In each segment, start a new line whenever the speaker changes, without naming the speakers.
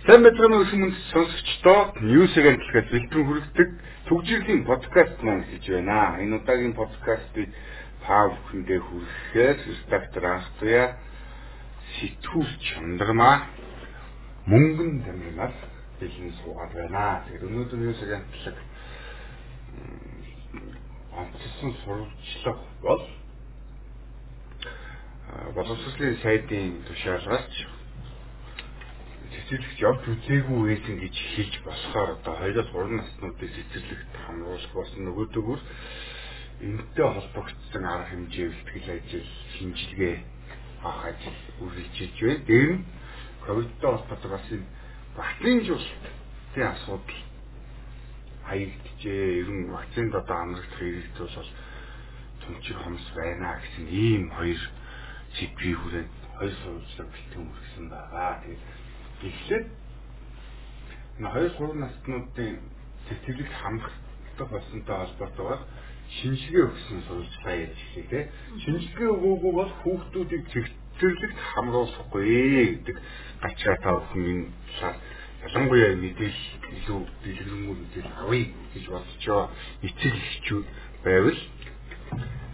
Сайн мэдрэмж өсөн мөнд сонсогчдоо News агентлагаас бэлтгэн хүргэдэг төгжрлийн подкаст маань гэж байна. Энэ удаагийн подкастыг Пав хүндээ хүргэхээр редактор Анхтуя сэтгүүл чандармаа мөнгөн дамжнаас бэлэн суугаад байна. Тэгэхээр өнөөдөр News агентлаг онцлсон сурвалжлага бол боловсролын сайдын тушаалгаач цэцэрлэгт явж үзээгүй байсан гэж хэлж болохоор одоо 2-3 наснуудыг цэцэрлэгт хамруулах болсон нөгөөдөөр энэтэй холбогдсон арга хэмжээ бэлтгэл ажил шинжилгээ авах ажил үргэлжилж байна. Дээр нь ковидтой холбоотой бас энэ вакцинжуулалтын асуудал хаягджээ. Ер нь вакцинд одоо амрагдах хэрэгцээ бол томчир хомс байна гэсэн ийм хоёр сэдвийг хүрээд хоёр сурвалжлаг бэлтгэн үргэсэн байгаа. Тэгээд эхлээд энэ хоёр гурван наснуудын сэтгэлд хамрагдах болсонтой холбоотойгоор шинжилгээ өгсөн сурвалжлага яаж эхлэв те. Шинжилгээ өгөөгүй бол хүүхдүүдийг цэгцэрлэгт хамруулахгүй гэдэг гачаа та бүхэн энэ талаар ялангуяа мэдээлэл илүү дэлгэрэнгүй мэдээлэл авъя гэж бодчоо эцэг эхчүүд байвал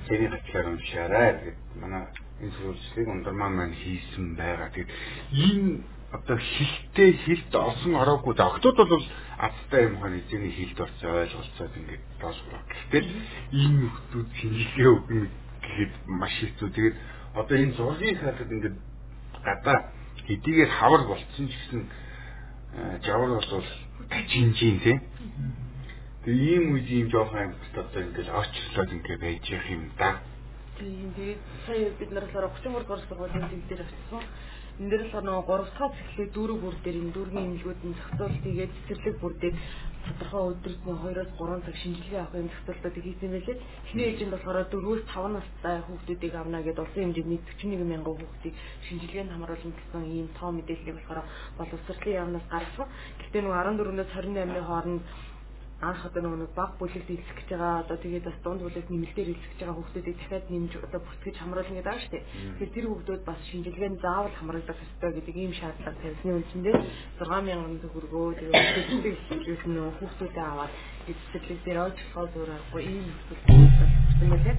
сэний хатлаар уншаарай гэдэг манай энэ сурвалжлагыг ундармаа маань хийсэн байгаа. Тэгээд энэ одоо хилтэй хилт олсон ороогүй доктод бол азтай юм хааны эзэний хилд орсон ойлголцоод ингээд доошроо. Гэтэл энэ нөхдүүд шинжилгээ өгнө гэхэд маш хэцүү. Тэгээд одоо энэ зургийн хатад ингээд гадаа хэдийгээр хавар болцсон ч гэсэн жавар бол гажинжин тийм. Тэгээ ийм үед ийм жоохон амьд одоо ингээд очлоод ингээд байж явах юм да.
Тэгээд сая бид нар болохоор 33 дугаар сургуулийн дээр очсон. Энд дээр болохоор нөгөө 3 дахь цэцлэг дүүрэг бүр дээр энэ дүүргийн имлгүүд нь зохицуулт тэгээд цэцэрлэг бүр дээр тодорхой өдрөд нь 2-оос 3 цаг шинжилгээ авах юм зохицуултууд хийсэн байлээ. Эхний ээжинд болохоор 4-өөс 5 настай хүүхдүүдийг авна гэдээ улсын хэмжээний 41 мянган хүүхдийг шинжилгээнд хамруулсан гэсэн ийм тоо мэдээллийг болохоор боловсролын яамнаас гаргасан. Гэхдээ нөгөө 14-өөс 28-ны хооронд анх одоо нөгөө баг бүлэгт эзлэх гэж байгаа одоо тэгээд бас дунд бүлэгт нэмэлтээр эзлэх гэж байгаа хүүхдүүдийг дахиад нэмж одоо бүртгэж хамруулна гэдэг байгаа шүү дээ. Тэгэхээр тэр хүүхдүүд бас шинжилгээнд заавал хамрагдах ёстой гэдэг ийм шаардлага тавьсны үндсэндээ 6000 төгрөгөө тэгээд хүүхдүүдийг нь хүүхдүүдэд аваад эцэрлэг дээр болохоор зүгээр аргагүй ийм нөхцөл юм лээ.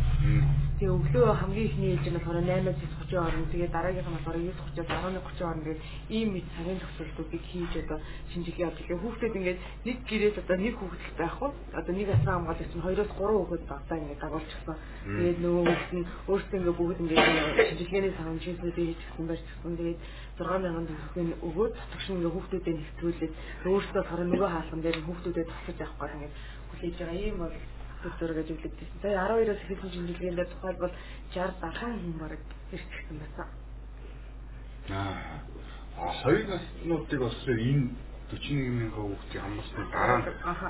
Тэгээ өглөө хамгийн ихний ээлж нь болохоор 8-30 орно. Тэгээ дараагийнх нь болохоор 9-30-аас 11-30 орно гэх ийм мэд цагийн тохиолдлуудыг хийж одоо шинжилгээ явуулдаг. Тэгээ хүүхдүүд ингээд нэг гэрээс одоо нэг хүүхэд байхгүй. Одоо нэг асран хамгаалагч нь 2-оос 3 хүүхэд багтаа ингээд дагуулчихсан. Тэгээд нөгөө хүүхэд нь өөрсдөө ингээд бүгд ингээд шинжилгээний санамжуудыг хийчихсэн барьчихсан. Тэгээд 6000 төгрөгийг өгөөд тогшин ингээ хүүхдүүдэд нэвтрүүлээд өөрсдөө болохоор нөгөө хаалган дээр хүүхдүүдэд тусаж авах гэх ингээ хүлээж байгаа ийм бол зөв гэж үлдээсэн. Тэгээ 12-оос эхэлсэн шинжилгээнд тухайлбал 60 70 хүн бараг ирчихсэн байсан.
Аа хоёр наснуудыг болохоор энэ 41 мянган хүүхдийг хамгаалсны дараа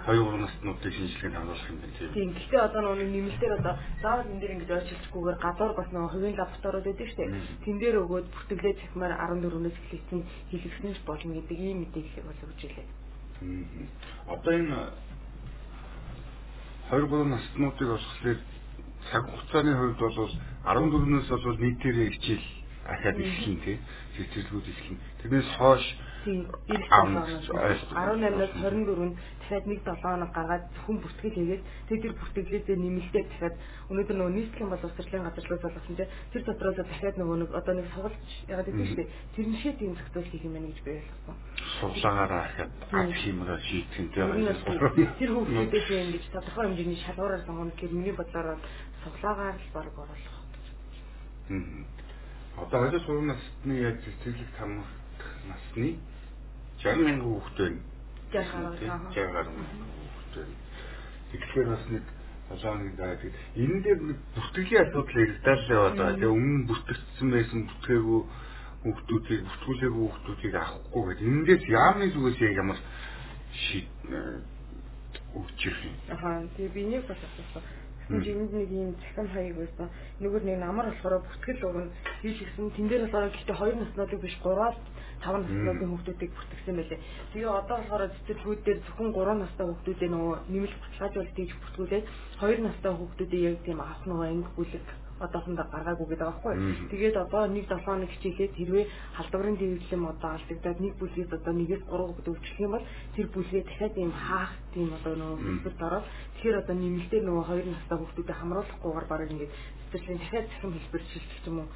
2 наснуудыг шинжилгээнд хамруулах юм байна тийм.
Тийм. Гэхдээ одоо нөгөө нэмэлтээр одоо заавал энэ дэр ингэж ойрчилчихгүйгээр гадуур бас нөгөө хувийн лабораториуд байдаг шүү дээ. Тэн дээр өгөөд бүртгэлээ цахимаар 14-өөс эхлэсэн хэлэгсэн ч болно гэдэг ийм мэдээлэл бол өгч илээ.
Одоо энэ 23 наснуудыг болохоор цаг хугацааны хувьд бол 14-өөс бол нийтээрээ хичээл ахаад эхлэн тий. Цэцэрлэгүүд эхлэн. Тэрнээс хойш
Тийм 18-наас 24-нд дахиад нэг 7 хоног гаргаад хүн бүртгэл хийгээд тэг тэр бүртгэлээсээ нэмэлтээр дахиад өнөөдөр нөгөө нийслэлийн боловсролын газарлууд болгосон чинь тэр дотроос дахиад нөгөө нэг одоо нэг сургалж ягаад гэдэг чинь тэрншээ тийм зохицуул хийх юм байна гэж би ойлгосон.
Суглаагаараа ахаад ад хиймээр шийдэх юм тийм.
Тэр хүүхдүүдээс ингэж тодорхой хэмжээний шалгуураар сонгоно гэхээр миний бодлоор суглаагаар л баг оруулах.
Одоо хажуу сургууль насны яаж цэцэрлэг хамгаалах насны 60 мянган хүүхэд байна.
60
гаруй хүүхэд байна. Тэгэхээр бас нэг толооны даа тэгээд энэ дээр нэг бүртгэлийн асуудал яригдал яваад байгаа. Тэгээ өмнө бүртгэгдсэн байсан бүртгээгүй хүүхдүүдийг бүртгүүлээгүй хүүхдүүдийг авахгүй гэдэг. Эндээс яамны зүгээс ямар шийд өгч ирэх юм.
Ахаа тэгээ би нэг бас асуусан. Жинд нэг юм цахим хаяг байсан. Нөгөө нэг намар болохоор бүртгэл өгнө хийж гисэн. Тэн дээр болохоор гэхдээ хоёр наснуудыг биш гураад 5 наснуудын хүүхдүүдийг бүртгэсэн байлээ. Тэгээ одоо болохоор цэцэрлэгүүд дээр зөвхөн 3 настай хүүхдүүдээ нөгөө нэмэлт баталгаажуулалт хийж бүртгүүлээд 2 настай хүүхдүүдээ яг тийм авах нөгөө анги бүлэг одоохондоо гаргаагүй гэдэг байхгүй. Тэгээд одоо 1-7 хоног хичээлээд хэрвээ халдварын дэвлэм одоо алдагдаад нэг бүлгээс одоо нэгээс 3 гэдэг өвчлөх юм бол тэр бүлгээ дахиад ийм хаах тийм одоо нөгөө хэлбэрт ороод тэгэхээр одоо нэмэлтээр нөгөө хоёр настай хүүхдүүдэд хамруулахгүйгээр бараг ингээд цэцэрлэгийн дахиад захим хэлбэр шилжих юм уу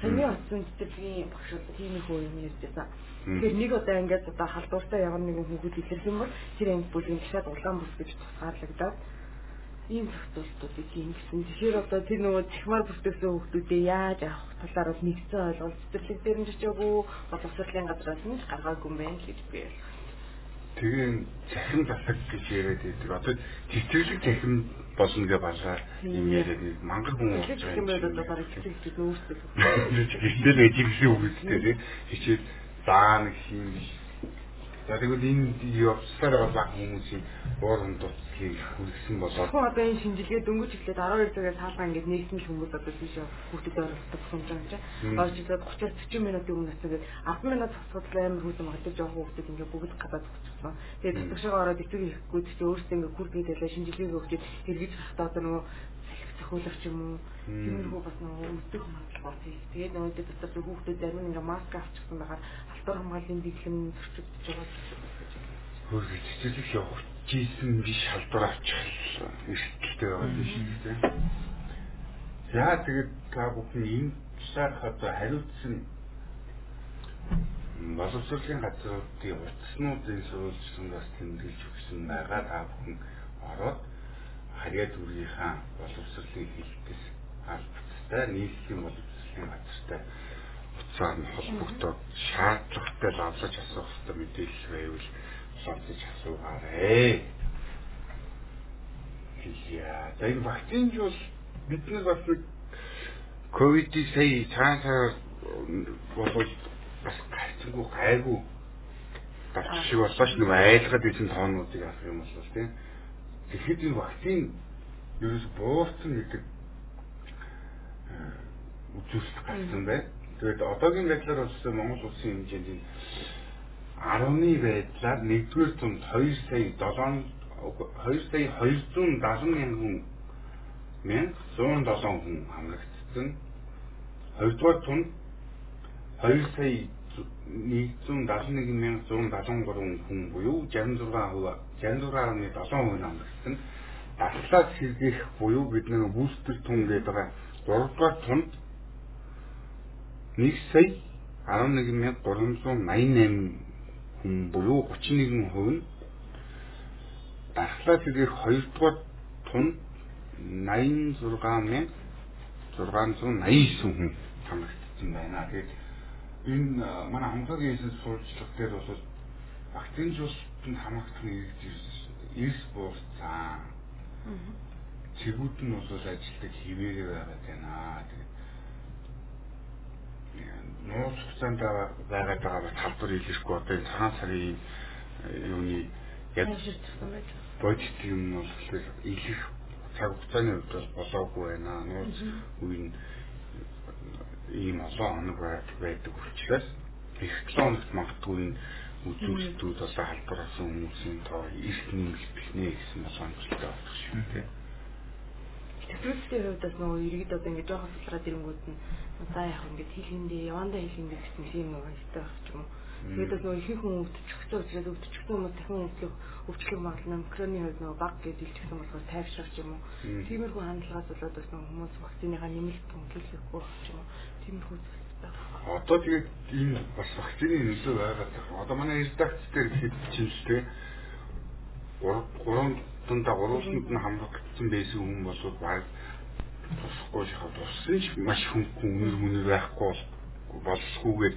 Саний утсан цэцэрлэгийн багш одоо тийм их үү юм ярьж байсан. Тэгэхээр нэг удаа ингээд одоо халдвартай явна нэгэн хүүхэд илэрх юм бол тэр анги бүлгийн дахиад улаан бүс гэж тусгаарлагдаад ийм зохицуултуудыг ингэсэн. Тэгэхээр одоо тэр нөгөө цахимаар бүртгэсэн хүүхдүүдээ яаж авах талаар бол нэгцэн ойлголт цэцэрлэг дээр нь ч чаагүй боловсролын газраас нь гаргаагүй юм байна гэж би ойлгосон.
Тэгээ захин засаг гэж яриад байдаг. Одоо цэцэрлэг захин болно гэж балаа юм яриад мангар хүн
болж байгаа юм байна. Цэцэрлэг нөөцөл.
Гэтэл эжигсэн үг үстэй хичээл заа нэг юм биш За тэгвэл энэ явцлаар байгаа хүмүүсийн уурын дутлалыг хүргэсэн болоод
Хөө одоо энэ шинжилгээ дөнгөж эхлээд 12 цагаас хаалга ингээд нийсэн л хүмүүс одоо тийш хүүхдэд оролцдог юм жаа. Орж ирээд 30-40 минутын өмнө очиод 10 минут цогцолтой амар хүүхэн магадгүй жоох хүүхдэд ингээд бүгд гадаад цогцсон. Тэгээд цогцошоо ороод эцэг ихгүй чи өөрсдөө ингээд хүрдгийг талаа шинжилгээ өгчихэд эргэж хахтаа одоо нөгөө захиулагч юм уу тиймэрхүү бас нөгөө өдөх магадлал бас их. Тэгээд нөгөө дотор хүүхдүүд зарим нь ингээ маск авчихсан байгаад алтар хамгааллын дэглэм зөрчигдөж байгаа.
Хөргөж цэцэрлэг явах жийсэн биш халдвар авчих эрсдэлтэй байгаа юм шиг тийм. Яа тэгээд та бүхэн энэ талаарх одоо хариуцсан боловсролын газруудын утаснуудын сурвалжлан бас тэмдэглэж өгсөн байгаа та бүхэн ороод харьяа дүргийнхаа боловсролын хэлбэс албацтай нийслэлийн боловсролын газартай уцаар нь холбогдоод шаардлагатай лавлаж асуух хэрэгтэй мэдээлэл байвал асуугаарай. Хийя. За энэ вакцинж бол бидний бас нэг ковид сая цаасаа болов бас гайцгүй гайгүй гарч шиг боллоо ш нэг айлгаад исэн тоонуудыг авах юм бол тийм Тэгэхэд энэ вакцин ерөөс буурсан гэдэг үзүүлэлт гарсан байна. Тэгээд одоогийн байдлаар бол Монгол улсын хэмжээнд 10-ны байдлаар 1-р тунд 2 сая 7 2 сая 270 мянган хүн 1107 хүн хамрагдсан. 2-р тунд 2 сая 171173 хүн буюу 66% 66.7% намрагдсан. Дархлаас сэргийх буюу бид нэг бүүстер тун гэдэг байгаа 3 дугаар тунд 1 сая 11388 хүн буюу 31% нь дархлаас сэргийх 2 дугаар тунд 86689 хүн хамрагдсан байна. Тэгээд энэ манай хамгаалгийн эсэс сурчлага дээр бол вакцинжуулалтанд хамгаалах нэг эрс буурсан. Цэгүүд нь бол ажилтдаг хിവэрээ байгаад байна. Тэгээд нууц хугацаанд байгаад байгаа талбар илэрхгүй одоо энэ цагаан сарын юуны яг бодит юм нь бол илэрх цаг хугацааны хувьд бол болоогүй байна. Нууц үе нь ийм олон хоног байдаг учраас их 7 хоногт магадгүй энэ үзүүлэлтүүд одоо халдварсан хүмүүсийн тоо их нэмэгдэх нэ гэсэн боломжтой болох шүү дээ.
Тэтгэврийн хувьд бас нөгөө иргэд одоо ингэ жоохон сулраад ирэнгүүт нь за яг ингэ хэлэндээ явандаа хэлэндээ гэсэн юм нөгөө ихтэй байх юм. Тэгээд бас нөгөө ихэнх хүн өвдчихсэн учраас өвдчихсэн хүмүүс дахин өвдлөх өвчлөх магадлал микроны хувьд нөгөө баг гэж илтгэсэн болохоор тайвшрах юм уу. Тиймэрхүү хандлагаас болоод бас нөгөө хүмүүс вакциныхаа нэмэлт байх юм уу. Тиймэрхүү
Одоо тэгээд энэ бас вакцины нөлөө байгаад байна. Одоо манай редакц дээр хэд чимстэй 3 3 дундаа 3-нд нь хамрагдсан байсан хүн бол баг тусахгүй шахаад туссан ч маш хөнгөн үнэр мүнэр байхгүй болсгүйгээр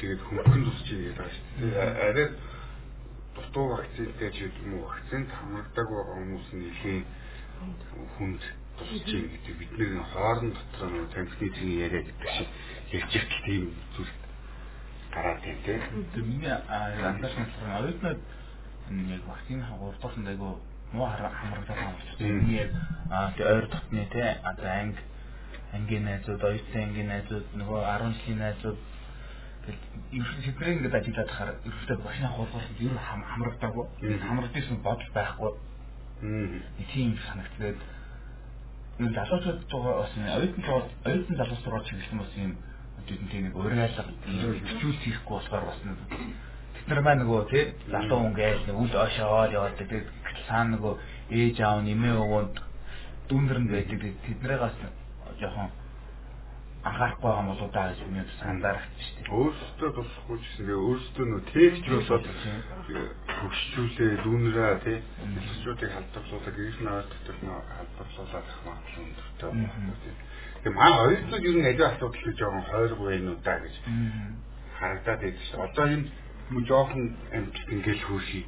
тэгээд хөнгөн тусч ийм байгаа шүү дээ. Арай дутуу вакцинтэй ч юм уу вакцинд хамрагдаг байгаа хүмүүс нь нэлийн хүнд тусч ийм гэдэг бидний хоорон дотор нэг танхимын яриа гэдэг шиг ярьж ирэх тийм зүйл гараад байна тийм.
Миний анхаарч байна. Оюутнууд яг вакцины хавралт айгу муу хамрагдаад байгаа учраас миний яг ойр дотны те одоо анги ангийн найзууд, оюутны ангийн найзууд, нөгөө 10 жилийн найзууд ерөөсөө сэдвэр ингээд ажиллаад тахаар ерөөсөө машина хуулгуулсан ер нь хамрагдаагүй. Хамрагдсан бодол байхгүй. Тийм санагддаг. Залуучууд байгаа бас оюутан оюутан залуус руу чиглэсэн бас юм хэдэн тийм нэг урайлга хичүүл хийхгүй болохоор бас нар маань нөгөө тий залуу хүн гээл нэг үл ошоод яваад тэгээд цаана нөгөө ээж аав нэмээ өгөөнд дүндэр нь байдаг. Тэд нарыгаас жоохон анхаарахгүй юм болоо даа гэж миний сандарахч шүү дээ.
Өөрсдөө болохгүй ч гэсэн өөрсдөө нөө тэгч болоод хөгшчүүлээ дүүнрээ тий. Хэлсчүүдийг халдварлуулаад гэрээс наваад дотор нөө халдварлуулаад ах магадлал өндөртэй байна. Тэгээ манай хоёртнууд ер нь аливаа асуудал гэж жоохон хойрог байна уу да гэж харагдаад байдаг шүү. Одоо энэ мөн жоохон амжилт ингээл хөөсий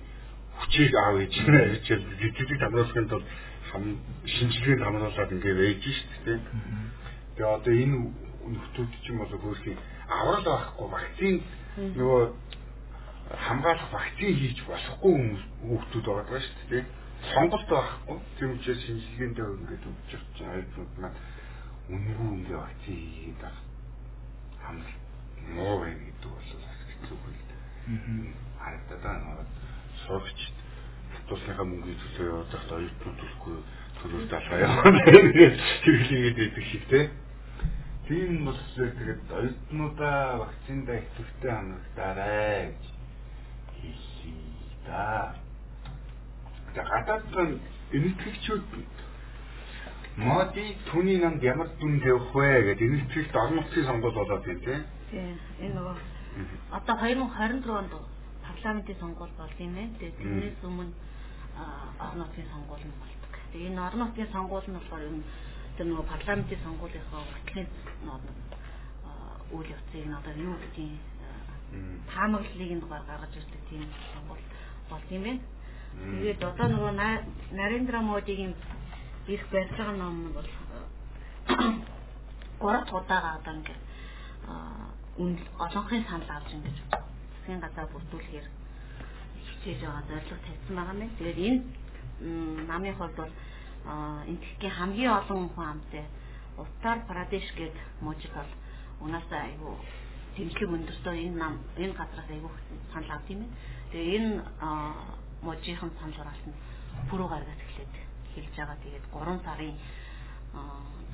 хүчийг аав ээж нэ гэж жижиг тамруулахын тулд хам шинжилгээнд хамруулаад ингээд байж шүү дээ. Тэгээ одоо энэ нөхдүүд ч юм бол хөрхийн аврал байхгүй вакцин нөгөө хамгаалах вакцин хийж болохгүй хүүхдүүд байгаа шүү дээ. Сонголт байхгүй. Тийм учраас шинжилгээндээ ингээд өгч байгаа айднууд маань үнгүй ингээ вакцин хийгээд байгаа. Хамт муу байна гэдэг бол хэцүү хэл. Харагдаад байгаа сурагч тусныхаа мөнгөний төлөө яваад байхдаа оюутнууд төлөхгүй төлөв талгаа яваа. Хэрэглээгээд байдаг шиг те. Тийм бол тэгээд оюутнуудаа вакциндаа ихэвчлэн хамрагдаарай гэж хэлээ да. За гадаадсан энэтхэгчүүд моди түүний намд ямар дүн тавих вэ гэдэг энэтхэгт орон нутгийн сонгуул болоод байна тийм.
Тийм энэ нөгөө одоо 2024 онд парламентын сонгуул бол юм байна. Тэгээд тэрнээс өмнө орон нутгийн сонгуул нь болдог. Тэгээд энэ орон нутгийн сонгуул нь болохоор юм тэр нөгөө парламентын сонгуулийнхаа уртлын үйл явцыг нь одоо юу гэдгийг таамаглалыг нь гаргаж ирдэг тийм сонгуул бол юм байна. Тэгээд одоо нөгөө Нарендра Модигийн ирэх байгаа ном нь бол гурав удаага одоо ингээд олонхын санал авч ингэж засгийн газар бүрдүүлэхээр хичээж байгаа зорилго тавьсан байгаа юм. Тэгээд энэ намын хувьд бол энтхийн хамгийн олон хүн амтай Уттар Прадеш гээд мужид бол унаасаа айгүй тэмцлэг өндөртөө энэ нам энэ газраас айгүй санал авд юм. Тэгээ энэ мужийн санал хураалт нь пүрүү гаргаж эхлээд хэлж байгаа. Тэгээд 3 сарын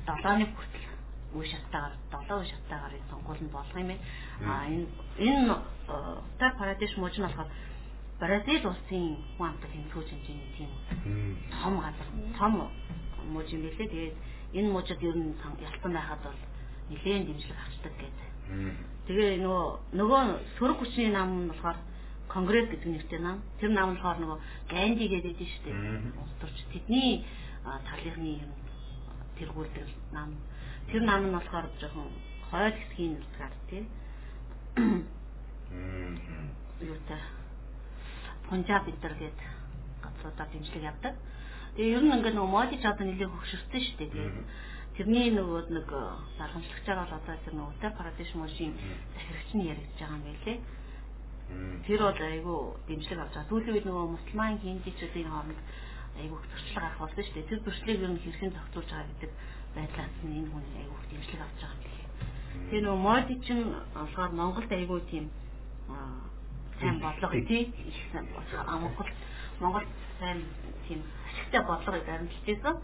7-ны хүртэл үе шатаагаар 7 үе шатаагаар энэ сонгууль нь болох юм. А энэ энэ Уттар Прадеш мужид нь болохоор Бразил улсын хүн амттай тэмцүүж хэмжээний тийм том газар том мужи юм билээ. Тэгээд энэ мужид ер нь ялсан байхад бол нэлээд дэмжлэг авчдаг гэдэг. Тэгээ нөгөө нөгөө сөрөг хүчний нам нь болохоор конгресс гэдэг нэртэй нам. Тэр нам нь болохоор нөгөө Ганди гэдэг дээ шүү дээ. Улс төрч тэдний талынхны юм тэргүүлдэг нам. Тэр нам нь болохоор жоохон хойд хэсгийн нэрсгаар тий. Юутай Пунжаб эдэр гээд газруудаар дэмжлэг явдаг. Тэгээ ер нь ингээд нөгөө модич одоо нэлээд хөгшөрсөн шүү дээ. Тэгээд тэрний нөгөө нэг даргамжлагч байгаа бол одоо тэр нөгөө Утар Парадиш мужийн захирагч нь яригдж байгаа юм байлээ. Тэр бол айгүй дэмжлэг авч байгаа. Сүүлийн үед нөгөө мусульман хиндичүүдийн хооронд айгүй зөрчлөг гарах болсон шүү дээ. Тэр зөрчлийг ер нь хэрхэн зохицуулж байгаа гэдэг байдлаас нь энэ хүн айгүй дэмжлэг авч байгаа юм билээ. Тэгээ нөгөө модич нь болохоор Монголд айгүй тийм сайн бодлого тий их Монгол Монгол сайн тийм ашигтай бодлогыг баримталж байсан.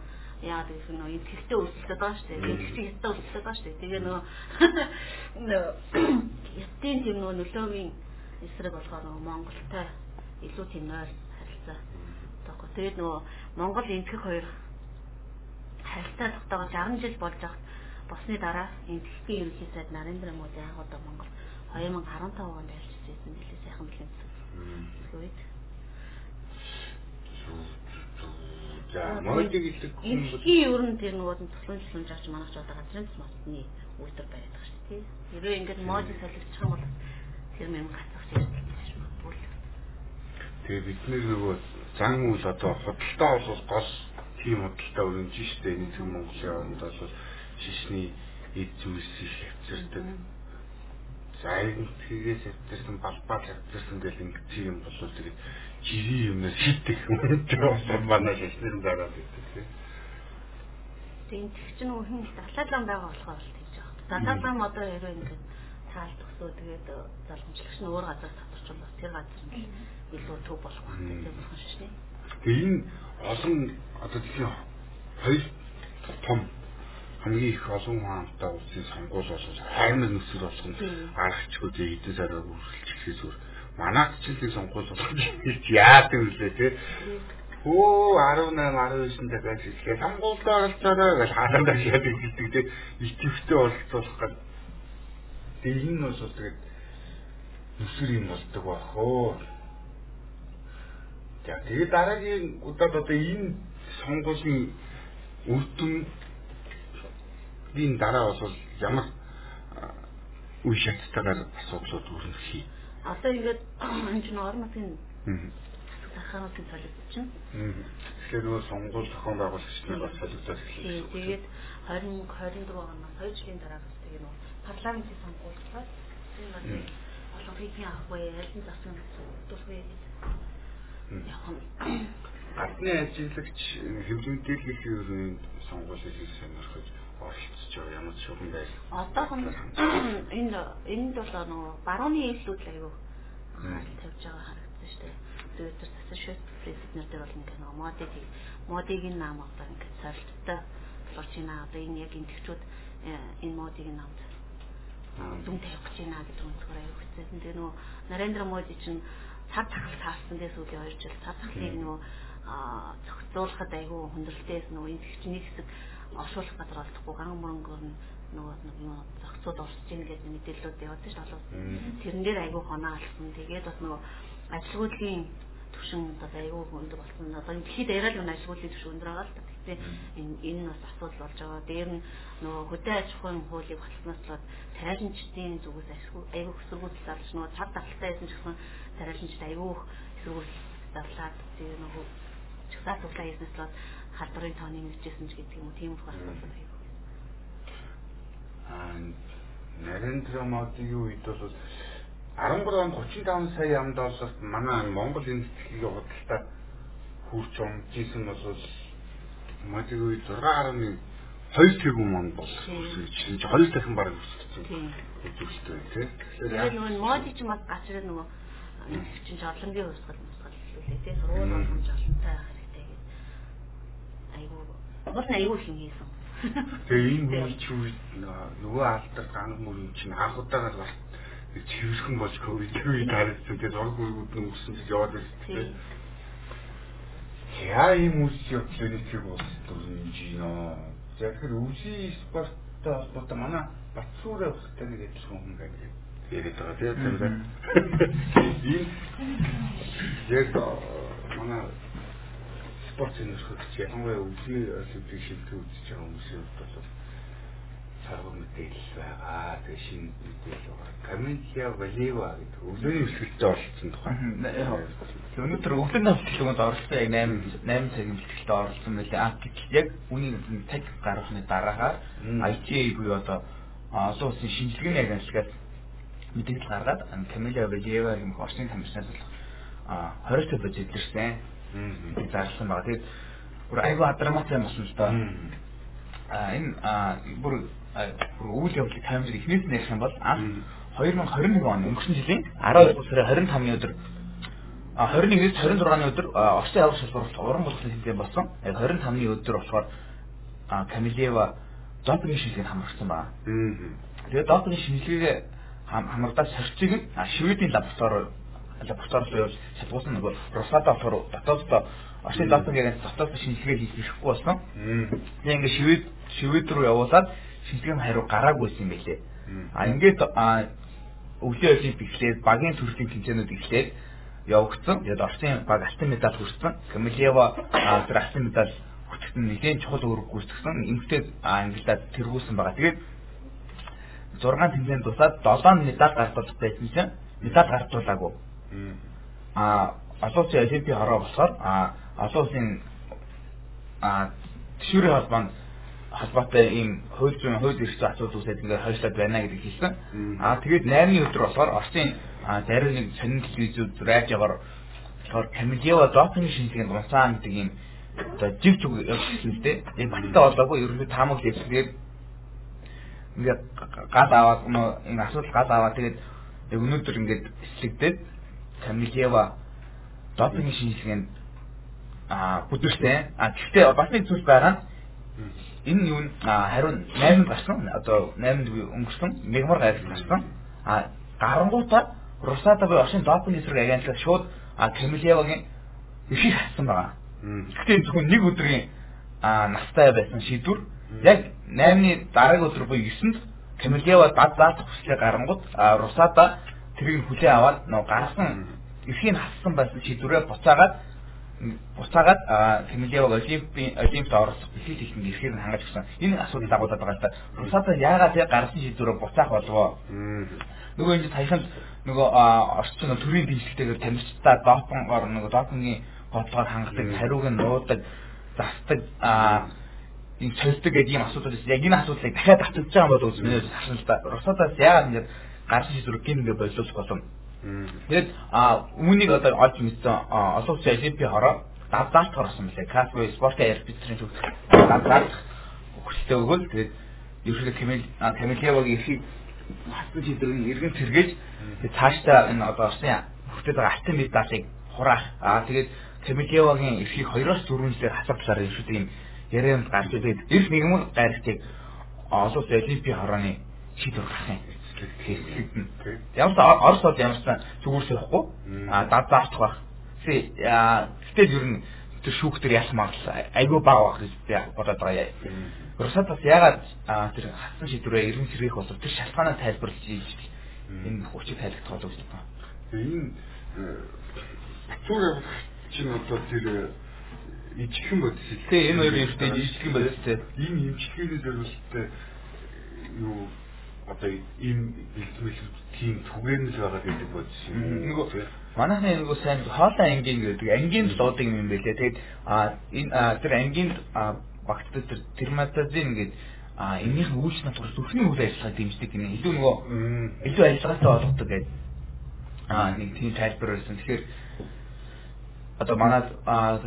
Яагаад гэвэл нөө идэвхтэй өрсөлдөд байгаа шүү дээ. Идэвхтэй хятад өрсөлдөд байгаа шүү дээ. Тэгээ нөө хятадын тийм нөө нөлөөгийн эсрэг болохоор нөө Монголтой илүү тийм нойр харилцаа. Тэгээд нөө Монгол энтгэх хоёр харилцаа тогтоогоо 60 жил болж байгаа босны дараа энтгэхийн ерөнхий сайд Нарендра Моди яг одоо Монгол 2015 онд ялж ирсэн нэлээ сайхан бэлэн үед.
За модиг гэдэг
хүн дэлхийн ер нь тэр нөгөө туслан туслан жаач манайч одоо газрын цэцмасны үйлдвэр байдаг шүү дээ. Хэрвээ ингээд модиг юм бол тэр мэм гацах хэрэгтэй гэж магадгүй.
Тэгээ бид нөгөө зан үйл одоо худалдаа бол гол тийм худалдаа өрнөж штэ. Энэ зөв Монголын оронд бол шишний эд зүйлсийг хавцардаг За энэ тгээс явдсан балбал явдсан гэл ингэсэн юм бол тэгээд жирийн юмнаас үнэтэй болсон манай шашнэр дараад байдаг тийм.
Тийм ч нөгөө хин далаалан байгаа болохоор л тийж байгаа. Далаалан одоо хэрэг ингэ цаал төгсөө тэгээд залгамжлагч нь өөр газар татварчвал бас тэр газар нь илүү төв болох байх тийм болох шээ.
Тэгээ энэ олон одоо тийм хоёр том хамгийн их олон хаантай улсын сонгуул болоод хаймар нүсэр болох нь аргачлгүй эдэн сараа үргэлж ихээс өөр манайд ч л сонгуул болох яадаг юм лээ те. Оо 18 19 цагаас ихлээр сонгуульд оролцоорой гэж хаалгандаа шийдэг гэдэг те. Итгэвчтэй оролцуулах гал. Тэгээ энэ нь бол тэгээд нүсэр юм болдог бах оо. За тэгээ дараагийн удаад одоо энэ сонгуулийн үр дүн энэ дараа бол ямар үе шаттайгаар асуудлууд үүрнэ хий.
Одоо ингээд энэ чинь орон нутгийн захааруулалтын солилцоо чинь.
Тэгэхээр нөгөө сонгуул зохион байгуулагчдын бас солилцоо эхэллээ.
Тэгээд 20 24 оноос 2 жилийн дараа бас тэгээ нөгөө парламентын сонгуулиуд энэ олон хийх авахгүй ялын засгийн дургүй нь
гадны ажиллагч хэмжээтэй их ерөөний сонгуулийг сонирхож оролцож байгаа ямар ч шугам байл.
Одоохон энэ энд бол нөгөө барууны л аягүй тавьж байгаа харагдсан шүү дээ. Тэгээд тэр засаг президент нар бол ингээ нөгөө модыг модыг наам одоо ингээ цаалттай болж байна. Одоо энэ яг энтгчүүд э, энэ модыг намд дүн тавих гэж байна гэдэг үнцгөр аяг хэцээсэн. Тэгээ нөгөө Нарендра Моди чинь цар тахал таасан дээс үгүй 2 жил цар тахлыг нөгөө зохицуулахад айгүй хүндрэлтээс нөгөө энтгч нэг хэсэг оршуулах газар олдохгүй ган мөрөнгөөр нөгөө нэг юм зохицууд орсож ийн гэдэг мэдээлэлүүд яваад шүү дээ. Тэрэн дээр айгүй хоноо алсан. Тэгээд бас нөгөө ажилгүйдлийн төвшин одоо аюу өндөр болсон. Одоо дэлхийд яриад нэг ажилгүйдлийн төвшин өндөр байгаа л та. Гэхдээ энэ энэ нь бас асуудал болж байгаа. Дээр нь нөгөө хөдөө аж ахуйн хуулийг болсноос болоод тариаланчдын зүгээс аюу эсэргүүцэл зарлж нөгөө цав тахалтай байсан ч гэсэн тариаланчд аюу эсэргүүцэл зарлаад тэгээ нөгөө чагсаа туглаа хийснээс болоод халдварын тооны нэгжсэн ч гэдэг юм уу тийм их асуудал аюу.
Аа Нарендра Модигийн үед бол 13 он 35 сая ам долларт манай Монгол сэтгэлийн худалдаа хүрч омжсэн бол мадиг үе 6.2 тэрбум мон болсон чинь 2 дахин бараг өссөн. Үзүүлэлтэй тийм.
Тэгэхээр нөгөө моди ч мас гачраа нөгөө чинь жолонгийн хувьсгал мусгал хэлээ тийм. Сургууль болгомж олонтой байх хэрэгтэй гэж. Айгуу бас айгуу хин хийсэн.
Тэгээ энэ үе чи нөгөө алдар ганг мөрөн чинь анх удаага бас чивэрхэн болж ковид үед харагдсан. Тэгээд зураг бүргүүд нь өгсөн гэж яваад байсан. Яа юм үс явдлаа нэг бол дүрмж гинөө. За тэгэхээр өвсийн спорттой холбоотой манай Батсуурэ ухтай нэг адилхан хүн байна яриад байгаа тийм. Энэ яг манай спорт зэнэрхэгч ялангуяа өвсийн олимпик шилдэг үзэж байгаа хүмүүсийн хувьд бол саргын мэдээлэл байгаа. Тэгээ шинэ мэдээлэл байгаа. Камилия Валева гэдэг өглөөний бэлтгэлд оролцсон тухай.
Өнөөдөр өглөөний бэлтгэлд оролцсон яг 8 8 цагийн бэлтгэлд оролцсон байлээ. А гэтэл яг үүний цаг гаргахны дараагаар ITA буюу одоо олон улсын шинжилгээний агентлагаас мэдээлэл гаргаад Камилия Валева гэмэх орчны тамирчнаас болох 20 төв зэдлэрсэн. Зарласан байгаа. Тэгээд бүр айгүй драматай юм болсон л доо. А энэ бүр үйл явдлыг таймер эхнээс нь ярих юм бол анх 2021 он өнгөрсөн жилийн 12 сарын 25-ны өдөр 21-ээс 26-ны өдөр Орсын авах шалгуурт уран болгоны хэмжээ болсон. 25-ны өдөр болохоор Камилева допинг шилжлийг хамрагдсан байна. Тэгээд допинг шилжлийг хамрагдаад сорцыг нь Шведийн лаборатори лабораторид явуулж шалгуулсан нөгөө Росада болохоор дотооддоо Орсын агент дотооддоо шинжилгээ хийх хэрэггүй болсон. Тэгээд ингээд Швед Швед рүү явуулаад шилжлэгийн хариу гараагүйсэн билээ. А ингээд өвлийн олимпик эхлээд багийн төрлийн тэмцээнүүд эхлээд явагдсан. Тэгээд Орсын баг алтан медаль хүртсэн. Камилева алтан медаль хүртэхэд нэгэн чухал үүрэг гүйцэтгэсэн. Эмэгтэй ангилдад тэргүүлсэн байгаа. Тэгээд 6 тэмцээнд тусаад 7 медаль гартуулах байсан чинь медаль гартуулаагүй. А олон улсын олимпийн хороо болохоор а олон улсын а төшүүрийн холбоонд холбоотой ийм хууль зүйн хууль эрхцээ асуудал үүсээд ингээд хойшлоод байна гэдэг хэлсэн. Аа тэгээд 8-ны өдөр болохоор Оросын зарим нэг сонин телевизүүд радиогоор болохоор Камилева допинг шинжилгээнд унцаан гэдэг ийм одоо жив зүг явуулсан л дээ. Энэ баттай болоогүй ерөнхийдөө таамаг хэлсгээд ингээд гал аваад энэ асуудал гал аваад тэгээд өнөөдөр ингээд эслэгдээд Камилева допинг шинжилгээнд а бүдэрсэн. А гэхдээ бас нэг зүйл байгаа Энэ юу хариу 8-нд гарсан. Одоо 8-нд өнгөрсөн мегмар гайхал гарсан. А гарангуудаа Русада буюу Орсын допинг эсрэг агентлаг шууд Кремлевагийн эрхийг хатсан байгаа. Гэхдээ зөвхөн нэг өдрийн настай байсан шийдвэр яг 8-ны дараагийн өдөр буюу 9-нд Кремлева дад заах хүслээ гарангууд Русада тэрийг хүлээ аваад нөө гарсан эрхийг хатсан байсан шийдвэрээ буцаагаад буцаагаад Кремлеваг олимпийн олимпиад оролцох бэлтгэл техник эрхээр хангаж өгсөн. Энэ асуудал дагуулдаг байгаа л та. Русада яагаад яг гарсан шийдвэрээ буцаах болов? Нөгөө энэ саяхан нөгөө орчин төрийн дийсэлтэйгээр тамирчдаа допингоор нөгөө допингийн бодлогоор хангадаг, хариуг нь нуудаг, застдаг энэ цөлдөг гэдэг ийм асуудал яг энэ асуудлыг дахиад татж байгаа бол үс миний харсан л да. Русадаас яагаад ингэж гарсан шийдвэр гин ингэ боловч болов Тэгээд а үүнийг одоо олж мэдсэн олон улсын олимпийн хороо давдаалт орсон мөлий. Кафе спортын арбитрийн төвд давдаалт хүсэлтэй өгөөл тэгээд ерөнхийдөө Камил Камилевагийн эрхийг хатсан шийдвэрийг эргэн сэргээж цаашдаа энэ одоо Оросын хүртээд байгаа алтан медалийг хураах. Аа тэгээд Камилевагийн эрхийг 2-оос 4 жилээр хасагдсаар ерөнхийдөө ярианд гарч тэгээд эрх нэгмэл гайралтыг олон олимпийн хорооны шийдвэр гарах юм. Ямар ч Орос бол ямар ч зүгүүрсэх байхгүй. А дад заах байх. Гэтэл ер нь тэр шүүхтэр яасан магадлал айгүй бага байх гэж би бодоод байгаа юм. Русад бас ягаад тэр хатсан шийдвэрээ ерөн сэргийх болов тэр шалтгаанаа тайлбарлаж ийж энэ хүчийг тайлбарлах болов гэж байна.
Энэ Батцуур чинь одоо тэр ижихэн бодис.
Тэ энэ хоёр юм дээр ижихэн бодис тэ.
Энэ имчгэний зориулттай юу одоо ийм бэлтгэл тийм түгээнэл байгаа гэдэг бодис юм.
Нөгөө манайхны нөгөө сайн хоолой ангийн гэдэг ангийн луудаг юм байлээ. Тэгээд а энэ тэр ангийн багтдаг тэр терматазин гэдэг а энийх нь үйлч натур зүрхний үйл ажиллагааг дэмждэг гэнэ. Илүү нөгөө илүү ажиллагаатай болгодог гэдэг а нэг тийм тайлбар байсан. Тэгэхээр одоо манай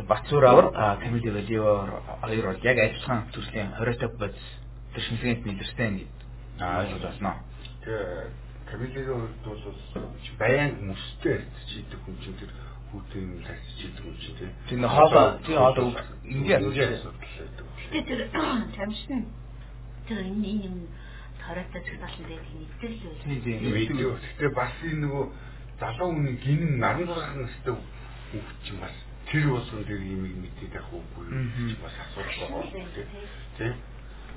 Батцуур авар Камили Валио хоёр бол яг ажиллагаан төрлийн 20 бодис тэр шинжилгээнд мэдэрсэн гэдэг Аа ойлгож байна.
Тэгээ Камилигийн хувьд бол баян хүмүүстэй ярьчихдаг хүн чинь тэр хүүтэн тарччихдаг хүн чинь тийм.
Тэр хоолоо тийм хоолоо ингээ
асуудал. Тэгээ тэр тамшин тэр энэ юм таратай цогцолн дээр нэгдэл үү.
Тийм. Тэгээ бас энэ нөгөө залуу хүний гинэн 16 настай чинь бас тэр болсон дээр юм мэдээд явах уугүй бас асуудал байгаа тийм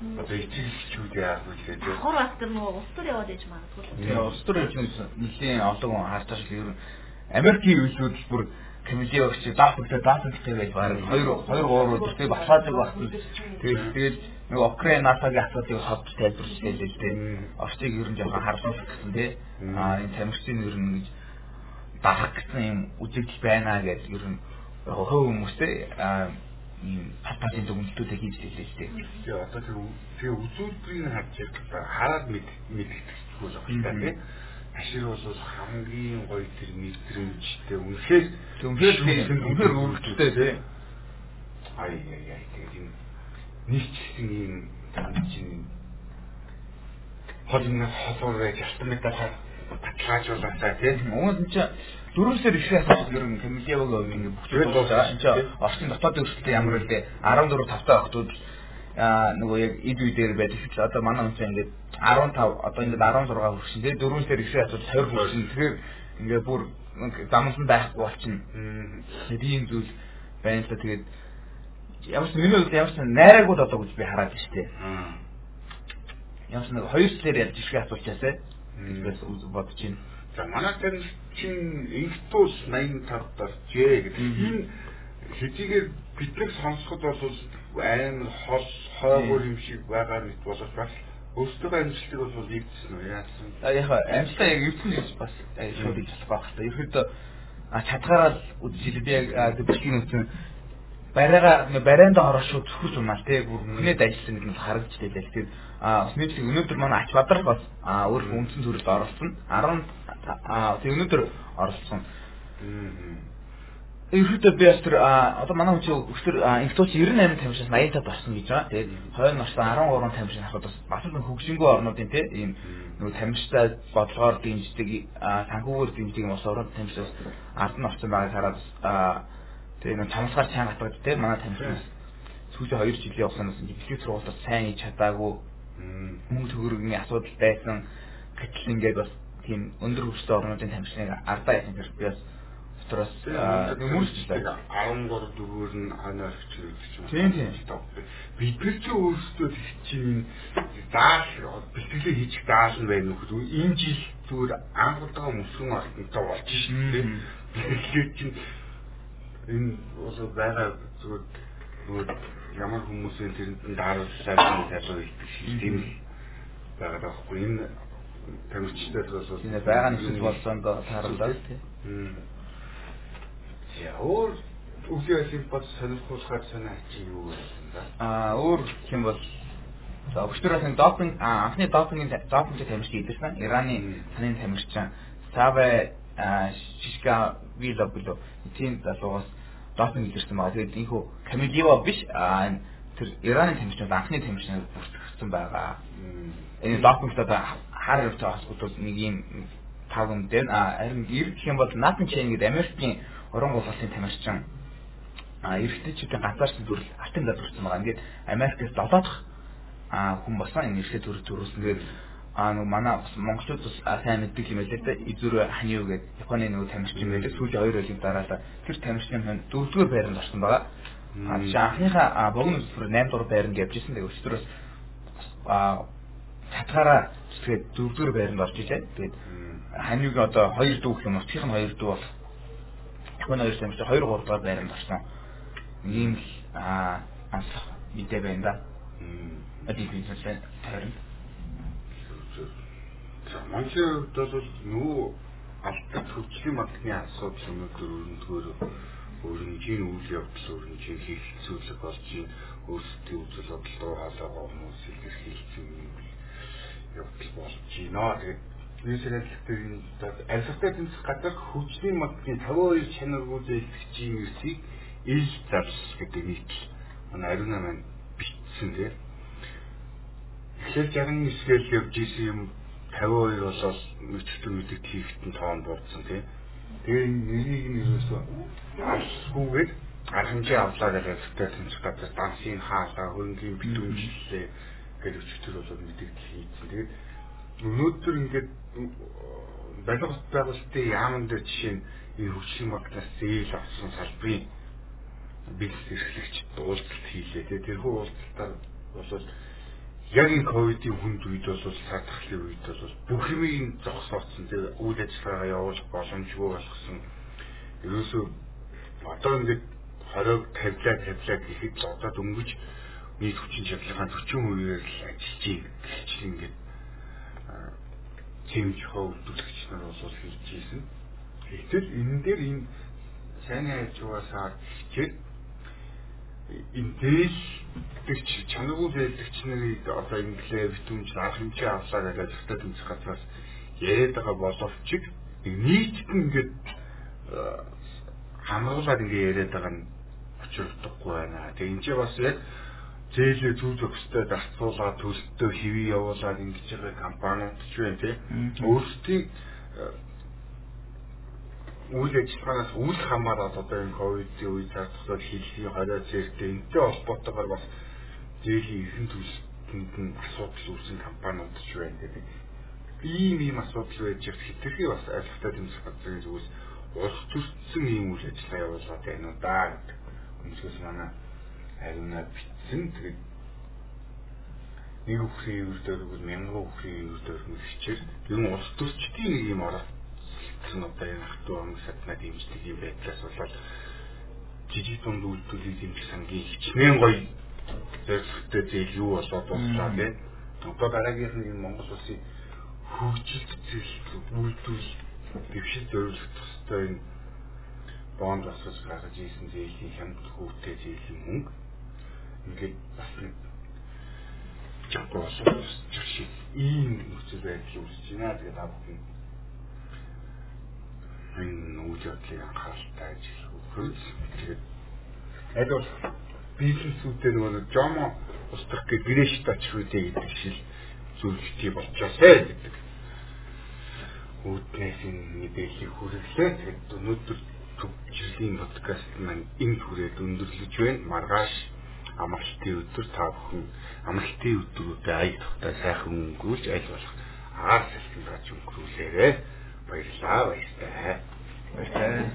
одоо итгэгчүүд яах вэ гэдэг.
Хор бас тэр нөгөө улс төр яваад ээж магадгүй.
Тийм улс төр гэж нэлийн олон хүн шүү. Ер нь Америкийн үйлсүүд бүр комедийн өгч даатагтай даатагтай байж баг 2 2 3 өдөртэй батлаадаг багт. Тэгээд тэгээд нөгөө Украин натагийн асуудлыг хавж тайлбарч хэлээ дээ. Орчиг ер нь жоохон харсан гэсэн тий. Аа энэ тамирчдын ер нь гэж дагах гэсэн юм үзэгдэл байна гэж ер нь хөв хүмүүстэй ийм пататын дүгнэлтүүдийг хийж лээ л дээ.
Тэгээ одоо тэр тэгээ үзүүлбэрийг харж хараад мэдчихгүй л байна тийм. Ашир бол хамгийн гоё тэр мэдрэмжтэй үнэхээр
үнэхээр үнэхээр өргөжтэй тийм.
Ай яй яй тэгээд юм нийцсэн юм чинь холны холоорой алтмитаа баталгаажуулаад тийм.
Уус энэ дөрөвсөр их асуудал ер нь Камилеваг ингэ бүхэл байгаа. Энд чинь орчин дотоодын өрсөлдөөн ямар вэ? 14 тавтай охтууд аа нөгөө яг эд үе дээр байдаг ч одоо манай чинь ингээд 15 одоо ингээд 16 хүрсэн тэгээ дөрөвсөр их асуудал 20 хүрсэн. Тэгэхээр ингээд бүр замсан байхгүй болчихно. Тийм зүйл байна л да тэгээд ямар ч миний хувьд ямар ч найраагүй одоо гэж би хараад байна шүү дээ. Ямар ч нэг хоёр жилээр ярьж ирэх асуулчаасаа гэж би бодож байна.
За манай тэр чин инктус 85 даржээ гэдэг. Энэ хэдийгээр бид нар сонсоход бол амар хол хойгоор юм шиг байгаа мэт боловч бас өөртөө амжилтыг бол нэгдсэн үү яасан.
А яг амжилтаа яг эвдсэн гэж бас шууд гэж болох байх та. Ерөөдөө чадхаараа үзэл би яг бичлэгийн үсэн барайга барайнда хорошоо зөвхөж унаал те бүр хүнээд ажилласан гэдэг нь харагдж байлаа. Бас нийтлэг өнөөдөр манай ач бадрал бас өөр үндсэн төрөлд оролцсон. 10 а тэг өнөөдөр оролцсон. Ерөөдөө би бас тэр одоо манай хүн чинь өчтөр институц 98 тамшаас 85 болсон гэж байгаа. Тэгээд хойно настай 13 тамшин авахд бас бас нэг хөгжингүй орнуудын те ийм нөгөө тамштай бодлогоор дэмждэг санхүүгээр дэмждэг юм ус ороод тамшаас ард нь орсон байгааг хараад Тэгээ нэг чамсгаар чаан гатгад те манай тамирчнаас сүүлийн 2 жилийн хугацаанд эхлэл сургуультад сайн хийж чадаагүй мөнгө төгрөгийн асуудал байсан. Гэтэл ингээд бас тийм өндөр хөгжлийн орнуудын тамирчныг ардаа яхан гэж би бас дотроос
хүмүүсттэй 13 дөрвөр нь ханаа орчих гэж
байна. Тийм тийм.
Бид нар ч өөрсдөө чинь заал бэлтгэлээ хийчих заал нь байна уу? Энэ жил зүгээр анхудаага мөсгөн алтантай болж дээ. Бэлтгэлээ чинь энэ бас байгаа зүгээр зүгээр ямар хүмүүсийн тэрэнд нь дааруулсан залуу шиг тийм байгаа хгүй энэ тамирчтай бас
энэ байгаа нэг болсон доо тааралдаа тийм
яа өөр үгүй бод сонирхуулахаар санаа чи юу байсан да
аа өөр хэм бол за өвчтөрөөс допинг аа анхны допингийн допингийн тамирч идэрсэн Ираны санын тамирчин. Саве шишка вило било. Тийм залуугаас допинг идэрсэн байгаа. Тэгээд ийхүү Камилива биш аа тэр Ираны тамирчнууд анхны тамирчнууд бүртгэгдсэн байгаа. Энэ допингт одоо хар явж байгаа асуудал нэг юм таван дээр харин ирэх юм бол Натан Чен гэдэг Америкийн уран гол улсын тамирчин а эрэгтэйчүүдийн ганцаарсан төрөл алтан залгуулсан байгаа. Ингээд Америкээс долоо дахь а хүн болсон энэ эрэгтэй төрөл төрүүлсэн. Тэгээд а нэг манай монголчууд бас сайн мэддэг юм байлээ да. Изүр ханиу гэдэг Японы нэг тамирчин байлээ. Сүүлийн хоёр өдрийн дараалал тэр тамирчны хүн дөрөвдүгээр байранд орсон байгаа. А тийш анхныхаа богино өсвөр 8 дугаар байранд явжсэн. Тэгээд өчтөрөөс а татгаараа тэгээд дөрөвдүгээр байранд орж ижээ. Тэгээд ханиугийн одоо хоёр дүү гэх юм уу? Тхийн хоёр дүү бол Японы хоёр тамирчин 2 3 дугаар байранд орсон. Ийм л аа анх мэдээ байна да. Ади би зөвхөн тайрна.
Монголын хувьд бол нөгөө алдар хөгжлийн банкны асуудал өнөөдөр өрнөдгөөр өрнөжийн үйл явдал өрнөжийн хийхэлцүүлэг болж өөрсдийн үзэл бодол руу хаалгаа хүмүүс илэрхийлсэн юм явдал болж байна. Тэгээд дээр энэ арилгатай тэмцэх газар хөгжлийн банкны 52 чанаргүй зээлгчийн нэрсийг ил зарс гэдэг нийтлэл манай ариуна маань бичсэн тийм. Тэгэхээр 69-гээл явж исэн юм 52 болоод мэддэг мэддэг хийхтэн тоон буурсан тийм. Тэгээ нэрийг нь ерөөсөө алсгүйгээр архамжийн авлаа гэж арилгатай тэмцэх газар дансын хаалга хөрөнгөний битүүмжлээ гэж өчтөр болоод мэддэг хийсэн. Тэгээд өнөөдөр ингээд барилга байгуулалтын яамн дээр жишээ нь энэ хөгжлийн банкнаас зээл авсан салбарын бизнес эрхлэгч уулзалт хийлээ. Тэгээ тэрхүү уулзалтаар бол яг энэ ковидын хүнд үед бол саатахлын үед бол бүх юмыг зогсооцсон. Тэгээ үйл ажиллагаагаа явуулах боломжгүй болгосон. Ерөөсөө одоо ингээд 20 тавилаа тавилаа гэхэд одоо дөнгөж нийт хүчин чадлынхаа 40%-ээр л ажиллаж. Гэвч ингээд хэмж хөвдөлгч нар бол хийж ийсэн. Гэтэл энэ дээр энэ сайн хажуугасаа хичээд энэ дээл гэж чанаргүй байлгч нарыг одоо инглээ битүүмж арга хэмжээ авлаа гэж зөвхөн тэмцэх газраас яриад байгаа боловч нийтд нь ингээд хамруулаад ингээ яриад байгаа нь очирдохгүй байна. Тэгээ энэ ч бас яг зээлээ зүг зөкстэй зарцуулаад төлөлтөө хэвээ явуулаад ингэж байгаа компаниуд ч байна тийм өөрсдийн э, үйл ажиллагаанаас үл хамааран одоо энэ ковидын үе цаатахад хэлхийн хорио зэрэгтэй энтэй холбоотойгоор бас зээлийн эрхэн төлөлтөнд нь асуудал үүсэн компаниуд ч байна гэдэг. Ийм ийм асуудал байж их хэтэрхий бас айлхтай тэмцэх газрын зүгээс улс төрсөн ийм үйл ажиллагаа явуулаад байна уу да гэдэг. Өнөөс манай ариунаа битсэн тэгээд нэг үхрийн үр дөрвөл мянган үхрийн үр дөрвөл хичээл ер нь улс төрчдийн нэг юм оролцсон одоо энэ хатуу ам садна дэмждэг юм байдлаас болоод жижиг дунд үйлдвэрийг дэмжих сангийн хичнээн гоё зорилготой зээл юу болоод боллоо тийм одоо дараагийнх нь Монгол улсын хөгжилт зээл үйлдвэр дэвшил зориулах хэвээр энэ бонд басаж гаргаж ийсэн зээлийн хямд хүүтэй зээлийн мөнгө ингээд бас нэг жамп болсон шиг ийм нөхцөл байдал үүсэж байна. Тэгээд та бүхэн энэ үйл явдлыг анхааралтай ажиллах тэгээд аль бол бизнесүүдээ нөгөө жомо устгах гэж гэрээш тачруудээ гэдэг шиг зүйлчий болчихосэй гэдэг. Үүднээс энэ мэдээллийг хүргэлээ. Тэгээд өнөөдөр төвчрлийн подкаст маань энэ хүрээд өндөрлөж байна. Маргааш амралтын өдөр та бүхэн амралтын өдрүүдэд аяг тухтай сайхан өнгөрүүлж аль болох агаар салхин There's always that. What's
that?